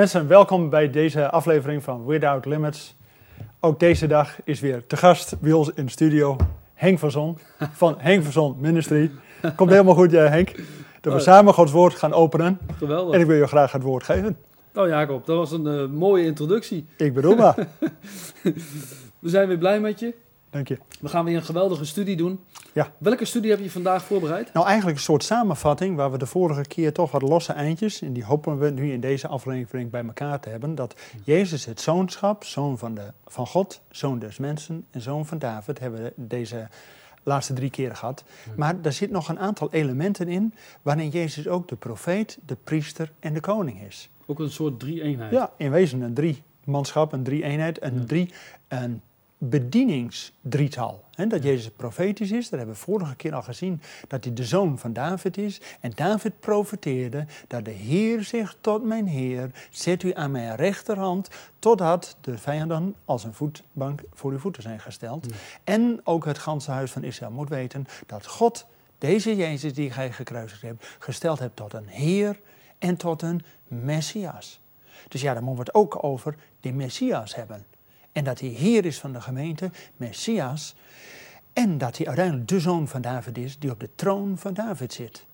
Mensen, welkom bij deze aflevering van Without Limits. Ook deze dag is weer te gast bij ons in de studio Henk van Zon van Henk van Zon Ministry. Komt helemaal goed, eh, Henk. Dat we Oh. samen Gods woord gaan openen. Geweldig. En ik wil je graag het woord geven. Nou Jacob, dat was een eh, mooie introductie. Ik bedoel maar. We zijn weer blij met je. Dank je. We gaan weer een geweldige studie doen. Ja. Welke studie heb je vandaag voorbereid? Nou, eigenlijk een soort samenvatting waar we de vorige keer toch wat losse eindjes, en die hopen we nu in deze aflevering bij elkaar te hebben, dat Jezus het zoonschap, zoon van, de, van God, zoon des mensen en zoon van David, hebben we deze laatste drie keren gehad. Maar er zit nog een aantal elementen in waarin Jezus ook de profeet, de priester en de koning is. Ook een soort drie-eenheid. Ja, in wezen een drie manschap, een drie eenheid, een drie een bedieningsdrietal. He, dat Jezus profetisch is, dat hebben we vorige keer al gezien, dat hij de zoon van David is. En David profeteerde dat de Heer zegt tot mijn Heer, zet u aan mijn rechterhand, totdat de vijanden als een voetbank voor uw voeten zijn gesteld. Ja. En ook het ganse huis van Israël moet weten dat God deze Jezus die gij gekruisigd hebt, gesteld hebt tot een Heer en tot een Messias. Dus ja, dan moeten we het ook over de Messias hebben. En dat hij Heer is van de gemeente, Messias. En dat hij uiteindelijk de zoon van David is die op de troon van David zit.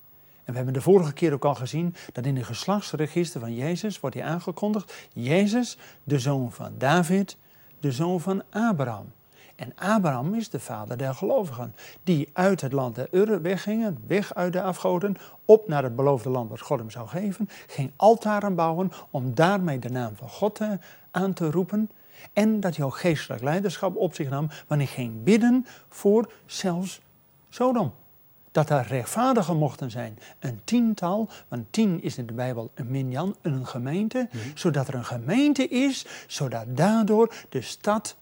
En we hebben de vorige keer ook al gezien dat in de geslachtsregister van Jezus wordt hij aangekondigd. Jezus, de zoon van David, de zoon van Abraham. En Abraham is de vader der gelovigen, die uit het land der Ur weggingen, weg uit de afgoden, op naar het beloofde land wat God hem zou geven, ging altaren bouwen om daarmee de naam van God eh, aan te roepen. En dat hij ook geestelijk leiderschap op zich nam, wanneer hij ging bidden voor zelfs Sodom. Dat er rechtvaardigen mochten zijn, een tiental, want tien is in de Bijbel een minjan, een gemeente, zodat er een gemeente is, zodat daardoor de stad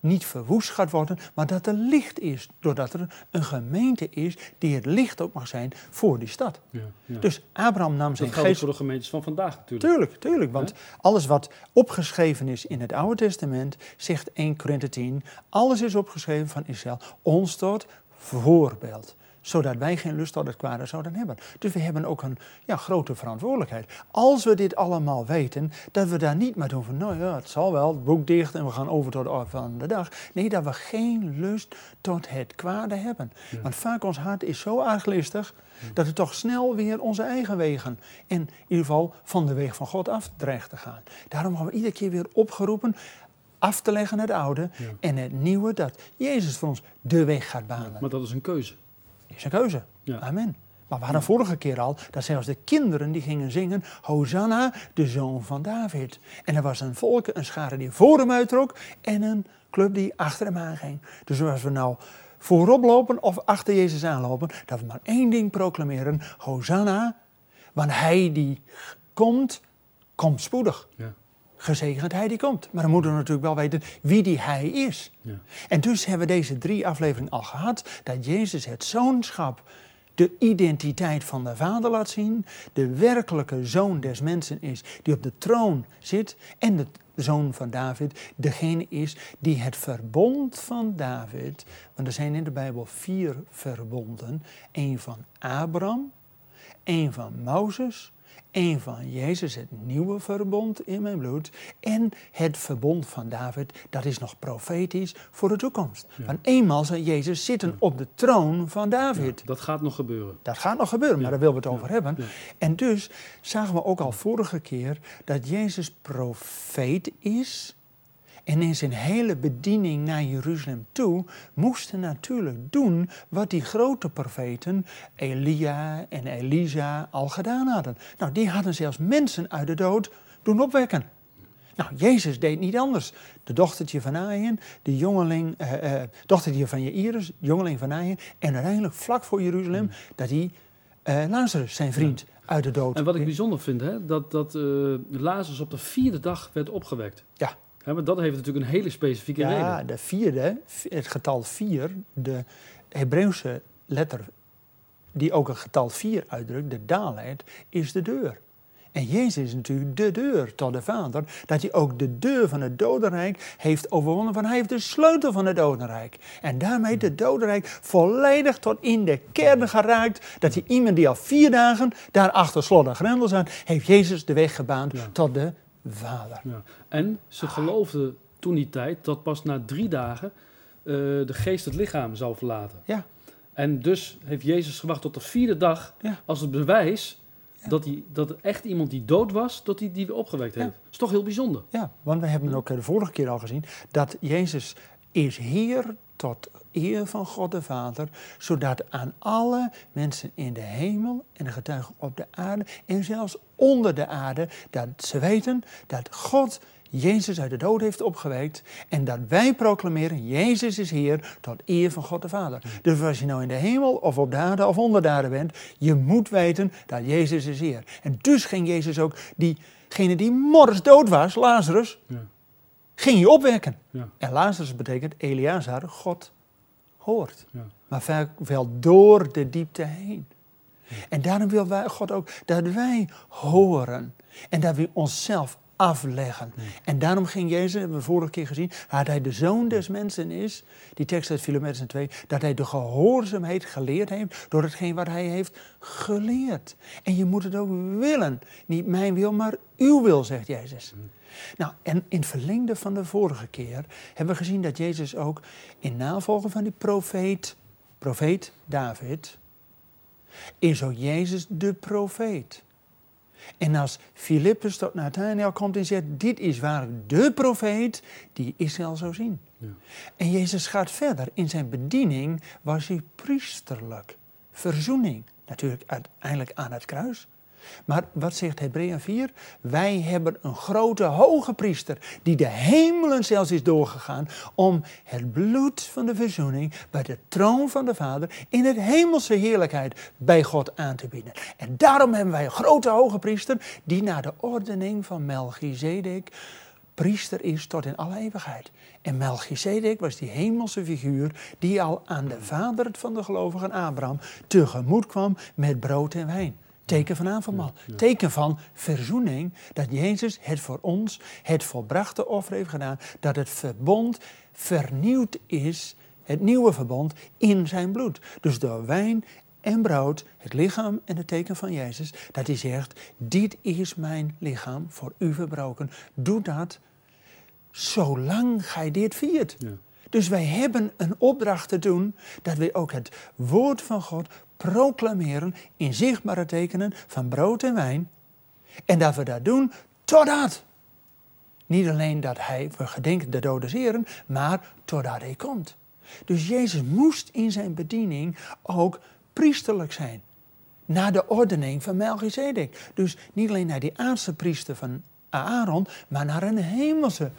niet verwoest gaat worden, maar dat er licht is, doordat er een gemeente is die het licht ook mag zijn voor die stad. Ja, ja. Dus Abraham nam zijn geest voor de gemeentes van vandaag natuurlijk. Tuurlijk, tuurlijk. Want alles wat opgeschreven is in het Oude Testament, zegt 1 Korinthe 10, alles is opgeschreven van Israël, ons tot voorbeeld. Zodat wij geen lust tot het kwade zouden hebben. Dus we hebben ook een ja, grote verantwoordelijkheid. Als we dit allemaal weten, dat we daar niet maar doen van, nou ja, het zal wel, het boek dicht en we gaan over tot de orde van de dag. Nee, dat we geen lust tot het kwade hebben. Ja. Want vaak ons hart is zo arglistig, dat we toch snel weer onze eigen wegen, en in ieder geval van de weg van God af dreigt te gaan. Daarom worden we iedere keer weer opgeroepen af te leggen het oude Ja. en het nieuwe, dat Jezus voor ons de weg gaat banen. Maar dat is een keuze. Is een keuze. Ja. Amen. Maar we hadden vorige keer al dat zelfs de kinderen die gingen zingen, Hosanna, de zoon van David. En er was een volk, een schare die voor hem uittrok en een club die achter hem aanging. Dus als we nou voorop lopen of achter Jezus aanlopen, dat we maar één ding proclameren, Hosanna, want hij die komt, komt spoedig. Ja. Gezegend hij die komt. Maar dan moeten we natuurlijk wel weten wie die hij is. Ja. En dus hebben we deze drie afleveringen al gehad, dat Jezus het zoonschap, de identiteit van de Vader laat zien, de werkelijke zoon des mensen is, die op de troon zit, en de zoon van David, degene is die het verbond van David, want er zijn in de Bijbel vier verbonden, één van Abraham, één van Mozes, één van Jezus, het nieuwe verbond in mijn bloed. En het verbond van David, dat is nog profetisch voor de toekomst. Ja. Want eenmaal zal Jezus zitten op de troon van David. Dat gaat nog gebeuren. Dat gaat nog gebeuren, maar daar willen we het over hebben. En dus zagen we ook al vorige keer dat Jezus profeet is. En in zijn hele bediening naar Jeruzalem toe moest hij natuurlijk doen wat die grote profeten Elia en Elisa al gedaan hadden. Nou, die hadden zelfs mensen uit de dood doen opwekken. Nou, Jezus deed niet anders. De dochtertje van Aien, de jongeling, eh, eh, dochtertje van Jairus, jongeling van Aien. En uiteindelijk vlak voor Jeruzalem, dat hij eh, Lazarus, zijn vriend, uit de dood. En wat ik bijzonder vind, hè, dat, dat eh, Lazarus op de vierde dag werd opgewekt. Ja. Hè, maar dat heeft natuurlijk een hele specifieke Ja, reden. de vierde, het getal vier, de Hebreeuwse letter die ook een getal vier uitdrukt, de dalet, is de deur. En Jezus is natuurlijk de deur tot de Vader, dat hij ook de deur van het dodenrijk heeft overwonnen, van hij heeft de sleutel van het dodenrijk. En daarmee de dodenrijk volledig tot in de kern geraakt, dat hij iemand die al vier dagen daar achter slot en grendel zat, heeft Jezus de weg gebaand Ja. tot de Vader. Ja. En ze geloofden toen die tijd dat pas na drie dagen eh, de geest het lichaam zou verlaten. Ja. En dus heeft Jezus gewacht tot de vierde dag Ja. als het bewijs Ja. dat, hij, dat er echt iemand die dood was, dat hij die weer opgewekt heeft. Dat is toch heel bijzonder. Ja, want we hebben ook eh, de vorige keer al gezien dat Jezus is Heer tot eer van God de Vader, zodat aan alle mensen in de hemel en de getuigen op de aarde en zelfs onder de aarde, dat ze weten dat God Jezus uit de dood heeft opgewekt en dat wij proclameren, Jezus is Heer tot eer van God de Vader. Dus als je nou in de hemel of op de aarde of onder de aarde bent, je moet weten dat Jezus is Heer. En dus ging Jezus ook diegene die morgens dood was, Lazarus, Ja. Ging je opwekken. Ja. En Lazarus betekent Eleazar, God hoort. Ja. Maar vaak wel door de diepte heen. En daarom wil wij, God ook dat wij horen. En dat we onszelf afleggen. En daarom ging Jezus, hebben we vorige keer gezien, dat hij de zoon des mensen is. Die tekst uit Philometus 2. Dat hij de gehoorzaamheid geleerd heeft door hetgeen wat hij heeft geleerd. En je moet het ook willen. Niet mijn wil, maar uw wil, zegt Jezus. Nou, en in het verlengde van de vorige keer hebben we gezien dat Jezus ook in navolging van die profeet, profeet David, is ook Jezus de profeet. En als Filippus tot Nathanael komt en zegt, dit is waarlijk de profeet die Israël zou zien. Ja. En Jezus gaat verder. In zijn bediening was hij priesterlijk. Verzoening. Natuurlijk uiteindelijk aan het kruis. Maar wat zegt Hebreeën 4? Wij hebben een grote hoge priester die de hemelen zelfs is doorgegaan om het bloed van de verzoening bij de troon van de Vader in het hemelse heerlijkheid bij God aan te bieden. En daarom hebben wij een grote hoge priester die naar de ordening van Melchizedek priester is tot in alle eeuwigheid. En Melchizedek was die hemelse figuur die al aan de vader van de gelovigen Abraham tegemoet kwam met brood en wijn. Teken van avondmaal. Teken van verzoening. Dat Jezus het voor ons, het volbrachte offer heeft gedaan. Dat het verbond vernieuwd is, het nieuwe verbond, in zijn bloed. Dus door wijn en brood, het lichaam en het teken van Jezus. Dat hij zegt, dit is mijn lichaam voor u verbroken. Doe dat zolang gij dit viert. Ja. Dus wij hebben een opdracht te doen dat wij ook het woord van God proclameren in zichtbare tekenen van brood en wijn. En dat we dat doen totdat. Niet alleen dat hij, we gedenken de dode zeren, maar totdat hij komt. Dus Jezus moest in zijn bediening ook priesterlijk zijn. Naar de ordening van Melchizedek. Dus niet alleen naar die aardse priester van Aaron, maar naar een hemelse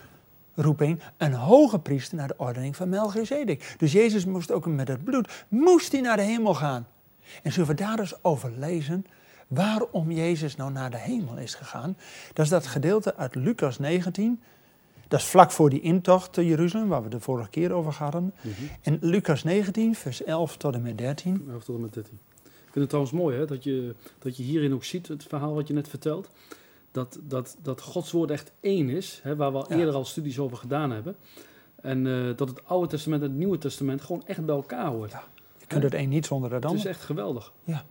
roeping, een hoge priester naar de ordening van Melchizedek. Dus Jezus moest ook met het bloed, moest hij naar de hemel gaan. En zullen we daar eens over lezen waarom Jezus nou naar de hemel is gegaan? Dat is dat gedeelte uit Lucas 19. Dat is vlak voor die intocht te Jeruzalem, waar we de vorige keer over hadden. En Lucas 19, vers 11 tot en met 13. 11 tot en met 13. Ik vind het trouwens mooi hè, dat, je, dat je hierin ook ziet, het verhaal wat je net vertelt. Dat, dat, dat Gods woord echt één is, hè, waar we al Ja. eerder al studies over gedaan hebben. En eh, dat het Oude Testament en het Nieuwe Testament gewoon echt bij elkaar hoort. Ja, kunt het een niet zonder het het is ander. echt geweldig. Ja.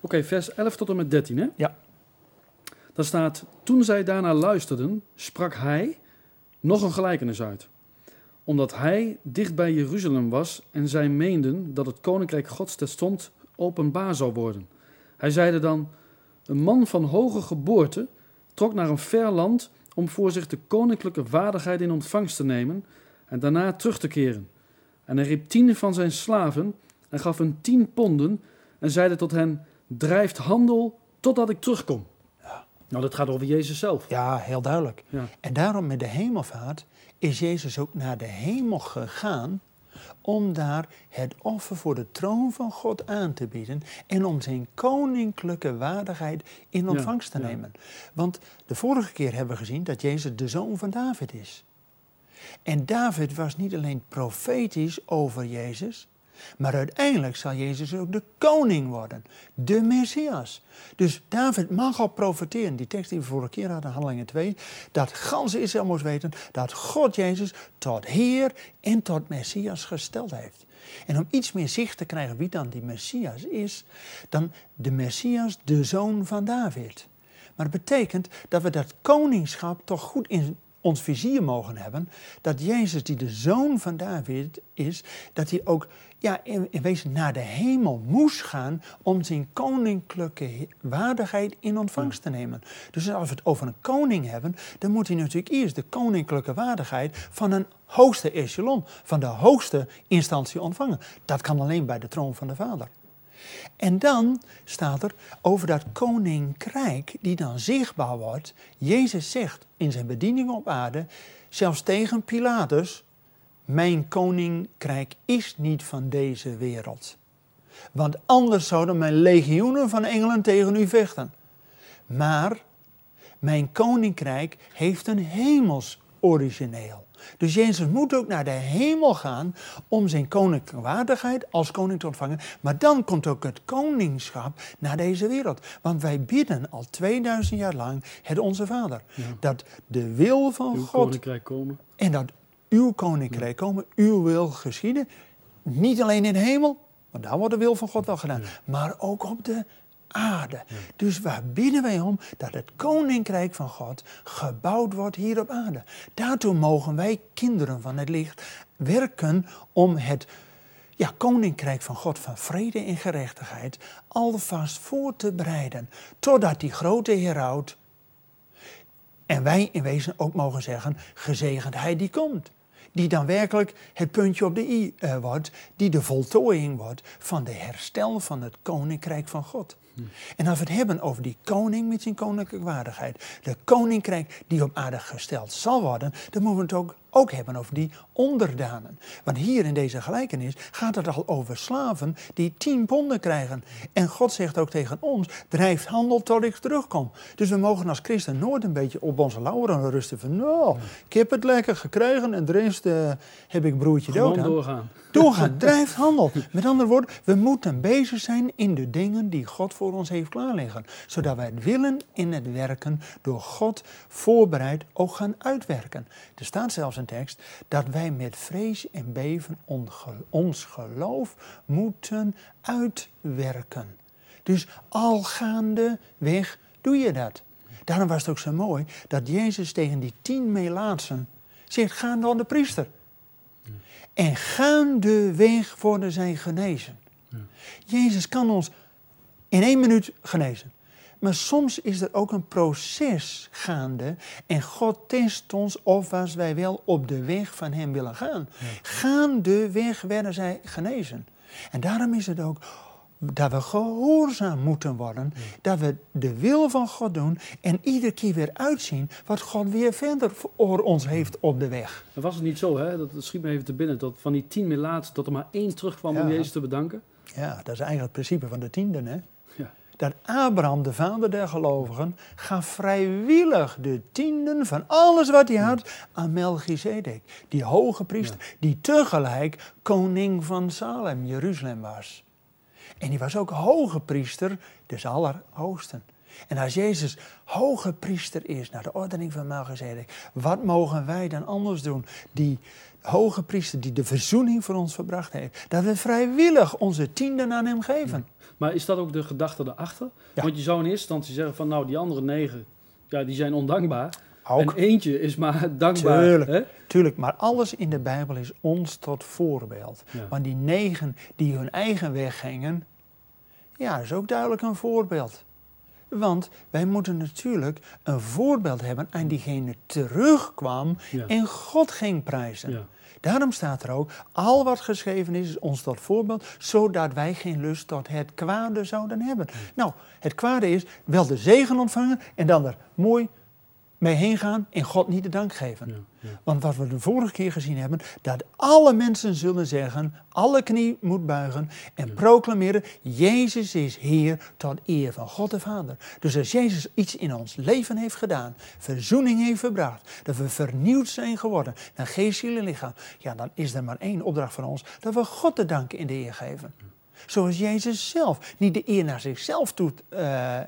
Oké, vers 11 tot en met 13 hè? Ja. Daar staat, toen zij daarna luisterden, sprak hij nog een gelijkenis uit. Omdat hij dicht bij Jeruzalem was en zij meenden dat het koninkrijk Gods terstond openbaar zou worden. Hij zeide dan, een man van hoge geboorte trok naar een ver land om voor zich de koninklijke waardigheid in ontvangst te nemen en daarna terug te keren. En hij riep tien van zijn slaven en gaf hun tien ponden en zeide tot hen, drijft handel totdat ik terugkom. Ja. Nou, dat gaat over Jezus zelf. Ja, heel duidelijk. Ja. En daarom met de hemelvaart is Jezus ook naar de hemel gegaan om daar het offer voor de troon van God aan te bieden en om zijn koninklijke waardigheid in ontvangst te ja. nemen. Want de vorige keer hebben we gezien dat Jezus de zoon van David is. En David was niet alleen profetisch over Jezus, maar uiteindelijk zal Jezus ook de koning worden, de Messias. Dus David mag al profeteren, die tekst die we vorige keer hadden, Handelingen 2, dat gans Israël moest weten dat God Jezus tot Heer en tot Messias gesteld heeft. En om iets meer zicht te krijgen wie dan die Messias is, dan de Messias, de zoon van David. Maar het betekent dat we dat koningschap toch goed in ons vizier mogen hebben. Dat Jezus, die de zoon van David is, dat hij ook ja, in, in wezen naar de hemel moest gaan om zijn koninklijke waardigheid in ontvangst te nemen. Dus als we het over een koning hebben, dan moet hij natuurlijk eerst de koninklijke waardigheid van een hoogste echelon, van de hoogste instantie ontvangen. Dat kan alleen bij de troon van de Vader. En dan staat er over dat koninkrijk die dan zichtbaar wordt. Jezus zegt in zijn bediening op aarde, zelfs tegen Pilatus, mijn koninkrijk is niet van deze wereld. Want anders zouden mijn legioenen van engelen tegen u vechten. Maar mijn koninkrijk heeft een hemels origineel. Dus Jezus moet ook naar de hemel gaan om zijn koninklijke waardigheid als koning te ontvangen. Maar dan komt ook het koningschap naar deze wereld. Want wij bidden al 2000 jaar lang het Onze Vader. Dat de wil van Uw God koninkrijk komen. en dat uw koninkrijk komen, uw wil geschieden. Niet alleen in de hemel, want daar wordt de wil van God wel gedaan. Maar ook op de aarde. Dus waar bidden wij om? Dat het koninkrijk van God gebouwd wordt hier op aarde. Daartoe mogen wij, kinderen van het licht, werken om het ja, koninkrijk van God van vrede en gerechtigheid alvast voor te bereiden. Totdat die grote heraut en wij in wezen ook mogen zeggen, gezegend hij die komt. Die dan werkelijk het puntje op de i eh, wordt, die de voltooiing wordt van de herstel van het koninkrijk van God. En als we het hebben over die koning met zijn koninklijke waardigheid, de koninkrijk die op aarde gesteld zal worden, dan moeten we het ook, ook hebben over die onderdanen. Want hier in deze gelijkenis gaat het al over slaven die tien ponden krijgen. En God zegt ook tegen ons, drijf handel tot ik terugkom. Dus we mogen als christen nooit een beetje op onze lauweren rusten van, nou, ik heb het lekker gekregen en de rest eh, heb ik broertje dood Gewoon aan. doorgaan. Doorgaan, drijft handel. Met andere woorden, we moeten bezig zijn in de dingen die God voor ons heeft klaarliggen. Zodat wij het willen in het werken door God voorbereid ook gaan uitwerken. Er staat zelfs een tekst dat wij met vrees en beven ons geloof moeten uitwerken. Dus al gaandeweg doe je dat. Daarom was het ook zo mooi dat Jezus tegen die tien Melaatsen zegt, ga dan de priester. En gaandeweg worden zij genezen. Jezus kan ons in één minuut genezen. Maar soms is er ook een proces gaande. En God test ons of als wij wel op de weg van Hem willen gaan. Gaandeweg werden zij genezen. En daarom is het ook dat we gehoorzaam moeten worden. Dat we de wil van God doen. En iedere keer weer uitzien wat God weer verder voor ons heeft op de weg. En was het niet zo, hè, dat, schiet me even te binnen, dat van die tien Melaatsen dat er maar één terugkwam om. Jezus te bedanken? Ja, dat is eigenlijk het principe van de tienden. Hè? Ja. Dat Abraham, de vader der gelovigen, gaf vrijwillig de tienden van alles wat hij had aan Melchizedek. Die hoge priester, die tegelijk koning van Salem, Jeruzalem was. En die was ook hoge priester des Allerhoogsten. En als Jezus hoge priester is naar de ordening van Melchizedek, wat mogen wij dan anders doen? Die hoge priester die de verzoening voor ons verbracht heeft. Dat we vrijwillig onze tienden aan hem geven. Maar is dat ook de gedachte erachter? Ja. Want je zou in eerste instantie zeggen van nou, die andere negen, ja, die zijn ondankbaar. Ook. En eentje is maar dankbaar. Tuurlijk. Hè? Tuurlijk, maar alles in de Bijbel is ons tot voorbeeld. Ja. Want die negen die hun eigen weg gingen, ja, is ook duidelijk een voorbeeld. Want wij moeten natuurlijk een voorbeeld hebben aan diegene terugkwam Ja. en God ging prijzen. Ja. Daarom staat er ook, al wat geschreven is, is ons tot voorbeeld, zodat wij geen lust tot het kwade zouden hebben. Nou, het kwade is wel de zegen ontvangen en dan er mooi mee heen gaan en God niet de dank geven. Ja, ja. Want wat we de vorige keer gezien hebben, dat alle mensen zullen zeggen, alle knie moet buigen en proclameren, Jezus is Heer tot eer van God de Vader. Dus als Jezus iets in ons leven heeft gedaan, verzoening heeft verbracht, dat we vernieuwd zijn geworden naar geest, ziel en lichaam, ja, dan is er maar één opdracht van ons, dat we God de dank in de eer geven. Zoals Jezus zelf niet de eer naar zichzelf toe, eh,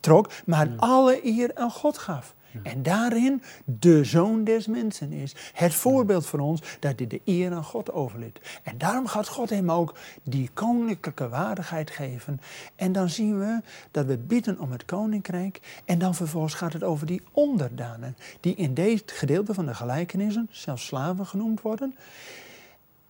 trok, maar alle eer aan God gaf. En daarin de zoon des mensen is. Het voorbeeld voor ons dat hij de eer aan God overliet. En daarom gaat God hem ook die koninklijke waardigheid geven. En dan zien we dat we bidden om het koninkrijk. En dan vervolgens gaat het over die onderdanen. Die in dit gedeelte van de gelijkenissen, zelfs slaven genoemd worden.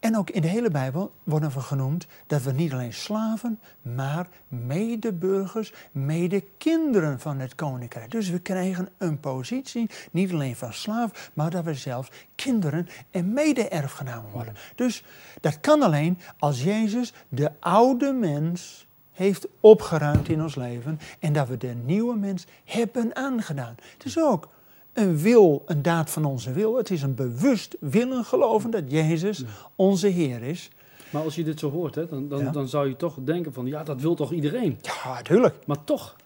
En ook in de hele Bijbel worden we genoemd dat we niet alleen slaven, maar medeburgers, medekinderen van het koninkrijk. Dus we krijgen een positie, niet alleen van slaaf, maar dat we zelfs kinderen en mede-erfgenamen worden. Dus dat kan alleen als Jezus de oude mens heeft opgeruimd in ons leven en dat we de nieuwe mens hebben aangedaan. Het is ook een wil, een daad van onze wil. Het is een bewust willen geloven dat Jezus onze Heer is. Maar als je dit zo hoort, hè, dan, dan, Ja. dan zou je toch denken van, ja, dat wil toch iedereen? Ja, natuurlijk. Maar toch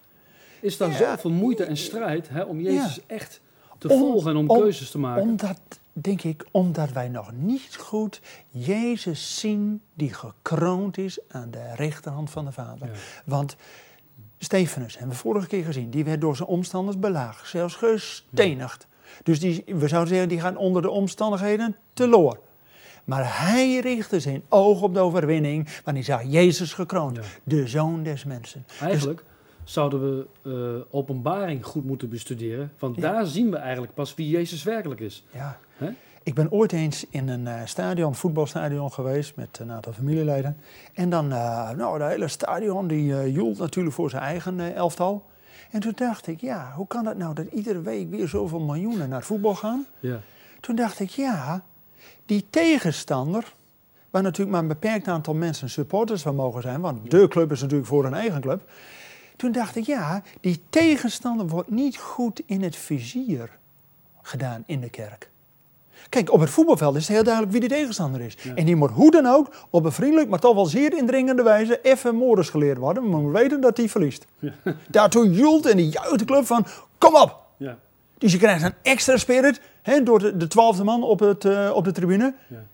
is daar Ja. zoveel moeite en strijd hè, om Jezus echt te Om- volgen en om, om- keuzes te maken. Omdat, denk ik, omdat wij nog niet goed Jezus zien die gekroond is aan de rechterhand van de Vader. Want Stefanus, hebben we vorige keer gezien, die werd door zijn omstanders belaagd, zelfs gestenigd. Dus die, we zouden zeggen, die gaan onder de omstandigheden teloor. Maar hij richtte zijn oog op de overwinning, want hij zag Jezus gekroond, Ja. de zoon des mensen. Eigenlijk zouden we eh, openbaring goed moeten bestuderen. Want Ja. daar zien we eigenlijk pas wie Jezus werkelijk is. Ja. Ik ben ooit eens in een eh, stadion, voetbalstadion geweest met een aantal familieleden. En dan, eh nou, de hele stadion die eh joelt natuurlijk voor zijn eigen elftal. En toen dacht ik, ja, hoe kan dat nou dat iedere week weer zoveel miljoenen naar het voetbal gaan? Ja. Toen dacht ik, ja, die tegenstander, waar natuurlijk maar een beperkt aantal mensen supporters van mogen zijn, want de club is natuurlijk voor een eigen club. Toen dacht ik, ja, die tegenstander wordt niet goed in het vizier gedaan in de kerk. Kijk, op het voetbalveld is het heel duidelijk wie de tegenstander is. Ja. En die moet hoe dan ook op een vriendelijk, maar toch wel zeer indringende wijze even moorders geleerd worden. Maar we weten dat hij verliest. Daartoe joelt en die juicht de club van, kom op! Ja. Dus je krijgt een extra spirit hè, door de, de twaalfde man op, het, eh, op de tribune. Ja.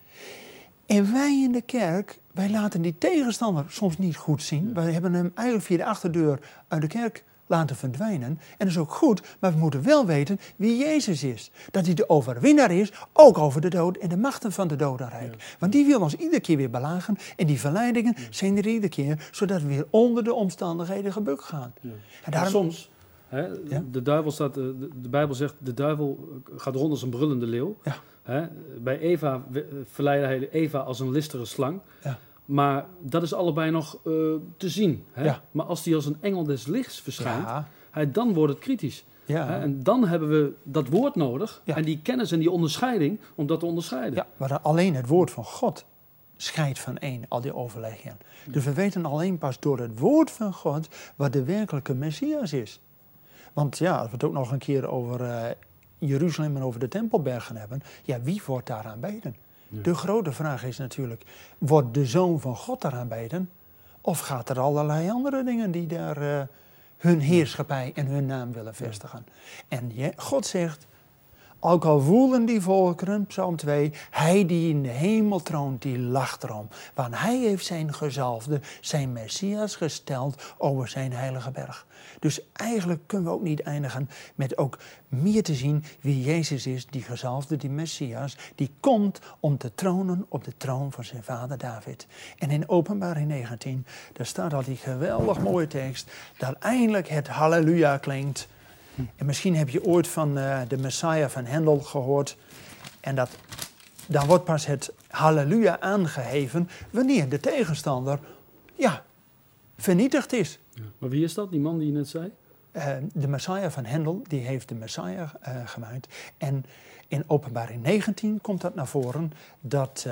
En wij in de kerk, wij laten die tegenstander soms niet goed zien. Wij hebben hem eigenlijk via de achterdeur uit de kerk laten verdwijnen. En dat is ook goed, maar we moeten wel weten wie Jezus is. Dat hij de overwinnaar is, ook over de dood en de machten van de dodenrijk. Want die wil ons iedere keer weer belagen. En die verleidingen zijn er iedere keer, zodat we weer onder de omstandigheden gebukt gaan. Ja. En daarom, soms, hè, de, duivel staat, eh, de, de Bijbel zegt, de duivel gaat rond als een brullende leeuw. Hè, bij Eva we- leidde hij Eva als een listere slang. Ja. Maar dat is allebei nog eh, te zien. Hè? Ja. Maar als die als een engel des lichts verschijnt, ja, hè, dan wordt het kritisch. ja. Hè? En dan hebben we dat woord nodig en die kennis en die onderscheiding om dat te onderscheiden. Ja, maar alleen het woord van God scheidt van één, al die overleggingen. Dus we weten alleen pas door het woord van God wat de werkelijke Messias is. Want ja, als we het ook nog een keer over eh, Jeruzalem en over de Tempelberg gaan hebben, ja, wie wordt daar aanbeden? De grote vraag is natuurlijk, wordt de Zoon van God daar aanbeden? Of gaat er allerlei andere dingen die daar eh, hun heerschappij en hun naam willen vestigen? En je- God zegt, ook al voelen die volkeren, Psalm 2, hij die in de hemel troont, die lacht erom. Want hij heeft zijn gezalfde, zijn Messias gesteld over zijn heilige berg. Dus eigenlijk kunnen we ook niet eindigen met ook meer te zien wie Jezus is, die gezalfde, die Messias, die komt om te tronen op de troon van zijn vader David. En in Openbaring 19, daar staat al die geweldig mooie tekst, dat eindelijk het halleluja klinkt. En misschien heb je ooit van eh, de Messiah van Hendel gehoord. En dat, dan wordt pas het halleluja aangeheven wanneer de tegenstander, ja, vernietigd is. Ja. Maar wie is dat, die man die je net zei? Eh, de Messiah van Hendel, die heeft de Messiah eh, gemaakt. En in openbaring 19 komt dat naar voren, dat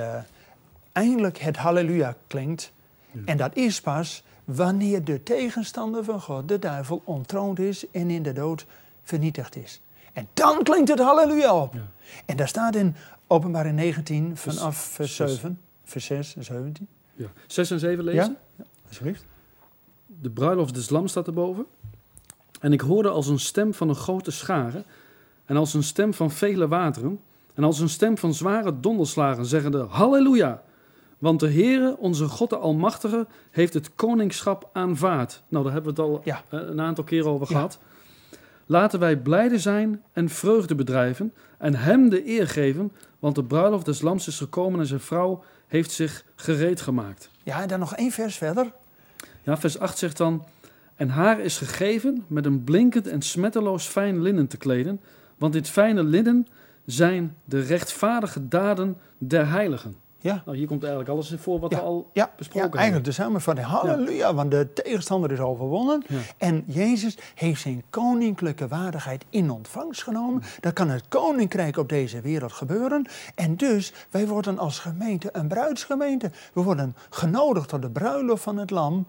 eindelijk het halleluja klinkt. Ja. En dat is pas wanneer de tegenstander van God, de duivel, ontroond is en in de dood vernietigd is. En dan klinkt het halleluja op. Ja. En daar staat in openbaring 19 Vers- vanaf vers zes. 7, vers 6 en 17. Ja. 6 en 7 lezen. Ja, alsjeblieft. De bruiloft des lam staat erboven. En ik hoorde als een stem van een grote schare. En als een stem van vele wateren. En als een stem van zware donderslagen zeggende: Halleluja! Want de Heere, onze God de Almachtige, heeft het koningschap aanvaard. Nou, daar hebben we het al Ja. eh, een aantal keren over Ja. gehad. Laten wij blijde zijn en vreugde bedrijven en hem de eer geven, want de bruiloft des lams is gekomen en zijn vrouw heeft zich gereed gemaakt. Ja, en dan nog één vers verder. Ja, vers 8 zegt dan: En haar is gegeven met een blinkend en smetteloos fijn linnen te kleden, want dit fijne linnen zijn de rechtvaardige daden der heiligen. Ja. Nou, hier komt eigenlijk alles voor wat Ja, we al Ja, besproken ja eigenlijk de samenvatting. Halleluja, want de tegenstander is overwonnen. En Jezus heeft zijn koninklijke waardigheid in ontvangst genomen. Dan kan het koninkrijk op deze wereld gebeuren. En dus, wij worden als gemeente een bruidsgemeente. We worden genodigd tot de bruiloft van het lam.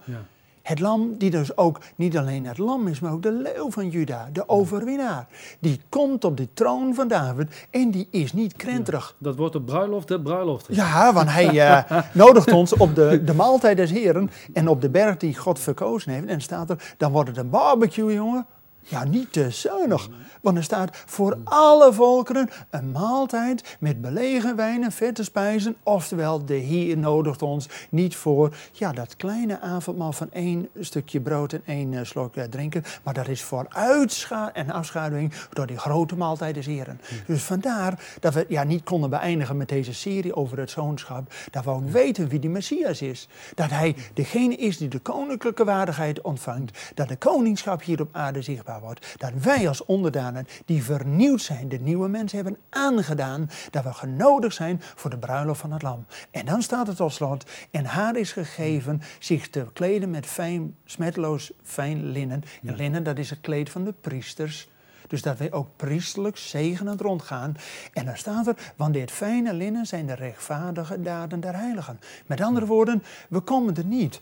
Het lam die dus ook niet alleen het lam is, maar ook de leeuw van Juda, de overwinnaar. Die komt op de troon van David en die is niet krenterig. Dat wordt de bruiloft der bruiloften. Ja, want hij eh, nodigt ons op de, de maaltijd des Heren en op de berg die God verkozen heeft. En staat er, dan wordt het een barbecue, jongen. Ja, niet te zuinig. Want er staat voor alle volkeren een maaltijd met belegen wijn en vette spijzen. Oftewel, de Heer nodigt ons niet voor ja, dat kleine avondmaal van één stukje brood en één eh, slok eh, drinken. Maar dat is voor uitscha en afschaduwing door die grote maaltijd des Heren. Dus vandaar dat we ja, niet konden beëindigen met deze serie over het zoonschap. Dat we ook weten wie die Messias is. Dat hij degene is die de koninklijke waardigheid ontvangt. Dat de koningschap hier op aarde zichtbaar wordt. Dat wij als onderdanen die vernieuwd zijn, de nieuwe mensen hebben aangedaan. Dat we genodigd zijn voor de bruiloft van het lam. En dan staat het tot slot. En haar is gegeven zich te kleden met fijn, smetloos fijn linnen. En linnen dat is het kleed van de priesters. Dus dat wij ook priesterlijk zegenend rondgaan. En dan staat er, want dit fijne linnen zijn de rechtvaardige daden der heiligen. Met andere woorden, we komen er niet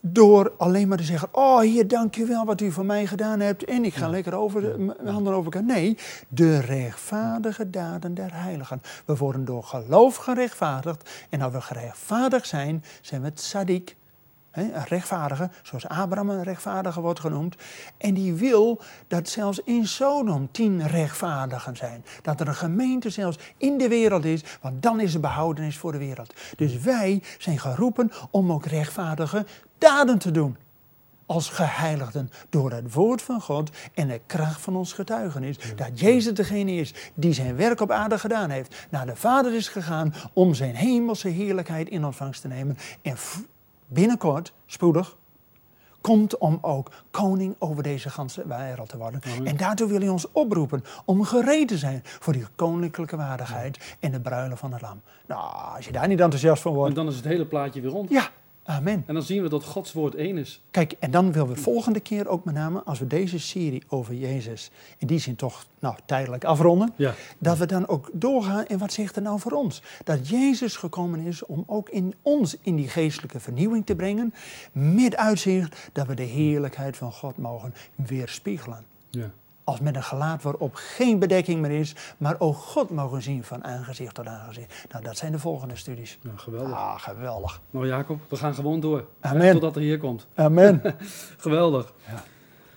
door alleen maar te zeggen, oh hier, dank je wel wat u voor mij gedaan hebt. En ik ga lekker over de, mijn handen over elkaar. Nee, de rechtvaardige daden der heiligen. We worden door geloof gerechtvaardigd. En als we gerechtvaardigd zijn, zijn we het sadiq, hè, een rechtvaardige, zoals Abraham een rechtvaardige wordt genoemd. En die wil dat zelfs in Sodom tien rechtvaardigen zijn. Dat er een gemeente zelfs in de wereld is, want dan is er behoudenis voor de wereld. Dus wij zijn geroepen om ook rechtvaardige daden te doen. Als geheiligden door het woord van God en de kracht van ons getuigenis. Dat Jezus degene is die zijn werk op aarde gedaan heeft. Naar de Vader is gegaan om zijn hemelse heerlijkheid in ontvangst te nemen. En binnenkort, spoedig, komt om ook koning over deze ganse wereld te worden. En daartoe wil hij ons oproepen om gereed te zijn voor die koninklijke waardigheid en de bruiloft van het lam. Nou, als je daar niet enthousiast van En wordt. dan is het hele plaatje weer rond. Ja, amen. En dan zien we dat Gods woord één is. Kijk, en dan willen we volgende keer ook met name, als we deze serie over Jezus in die zin toch nou, tijdelijk afronden, Ja. dat we dan ook doorgaan en wat zegt er nou voor ons? Dat Jezus gekomen is om ook in ons in die geestelijke vernieuwing te brengen, met uitzicht dat we de heerlijkheid van God mogen weerspiegelen. Ja. Als met een gelaat waarop geen bedekking meer is, maar ook God mogen zien van aangezicht tot aangezicht. Nou, dat zijn de volgende studies. geweldig. Ah, geweldig. Nou Jacob, we gaan gewoon door. Amen. Totdat er hier komt. Amen. Geweldig. Ja.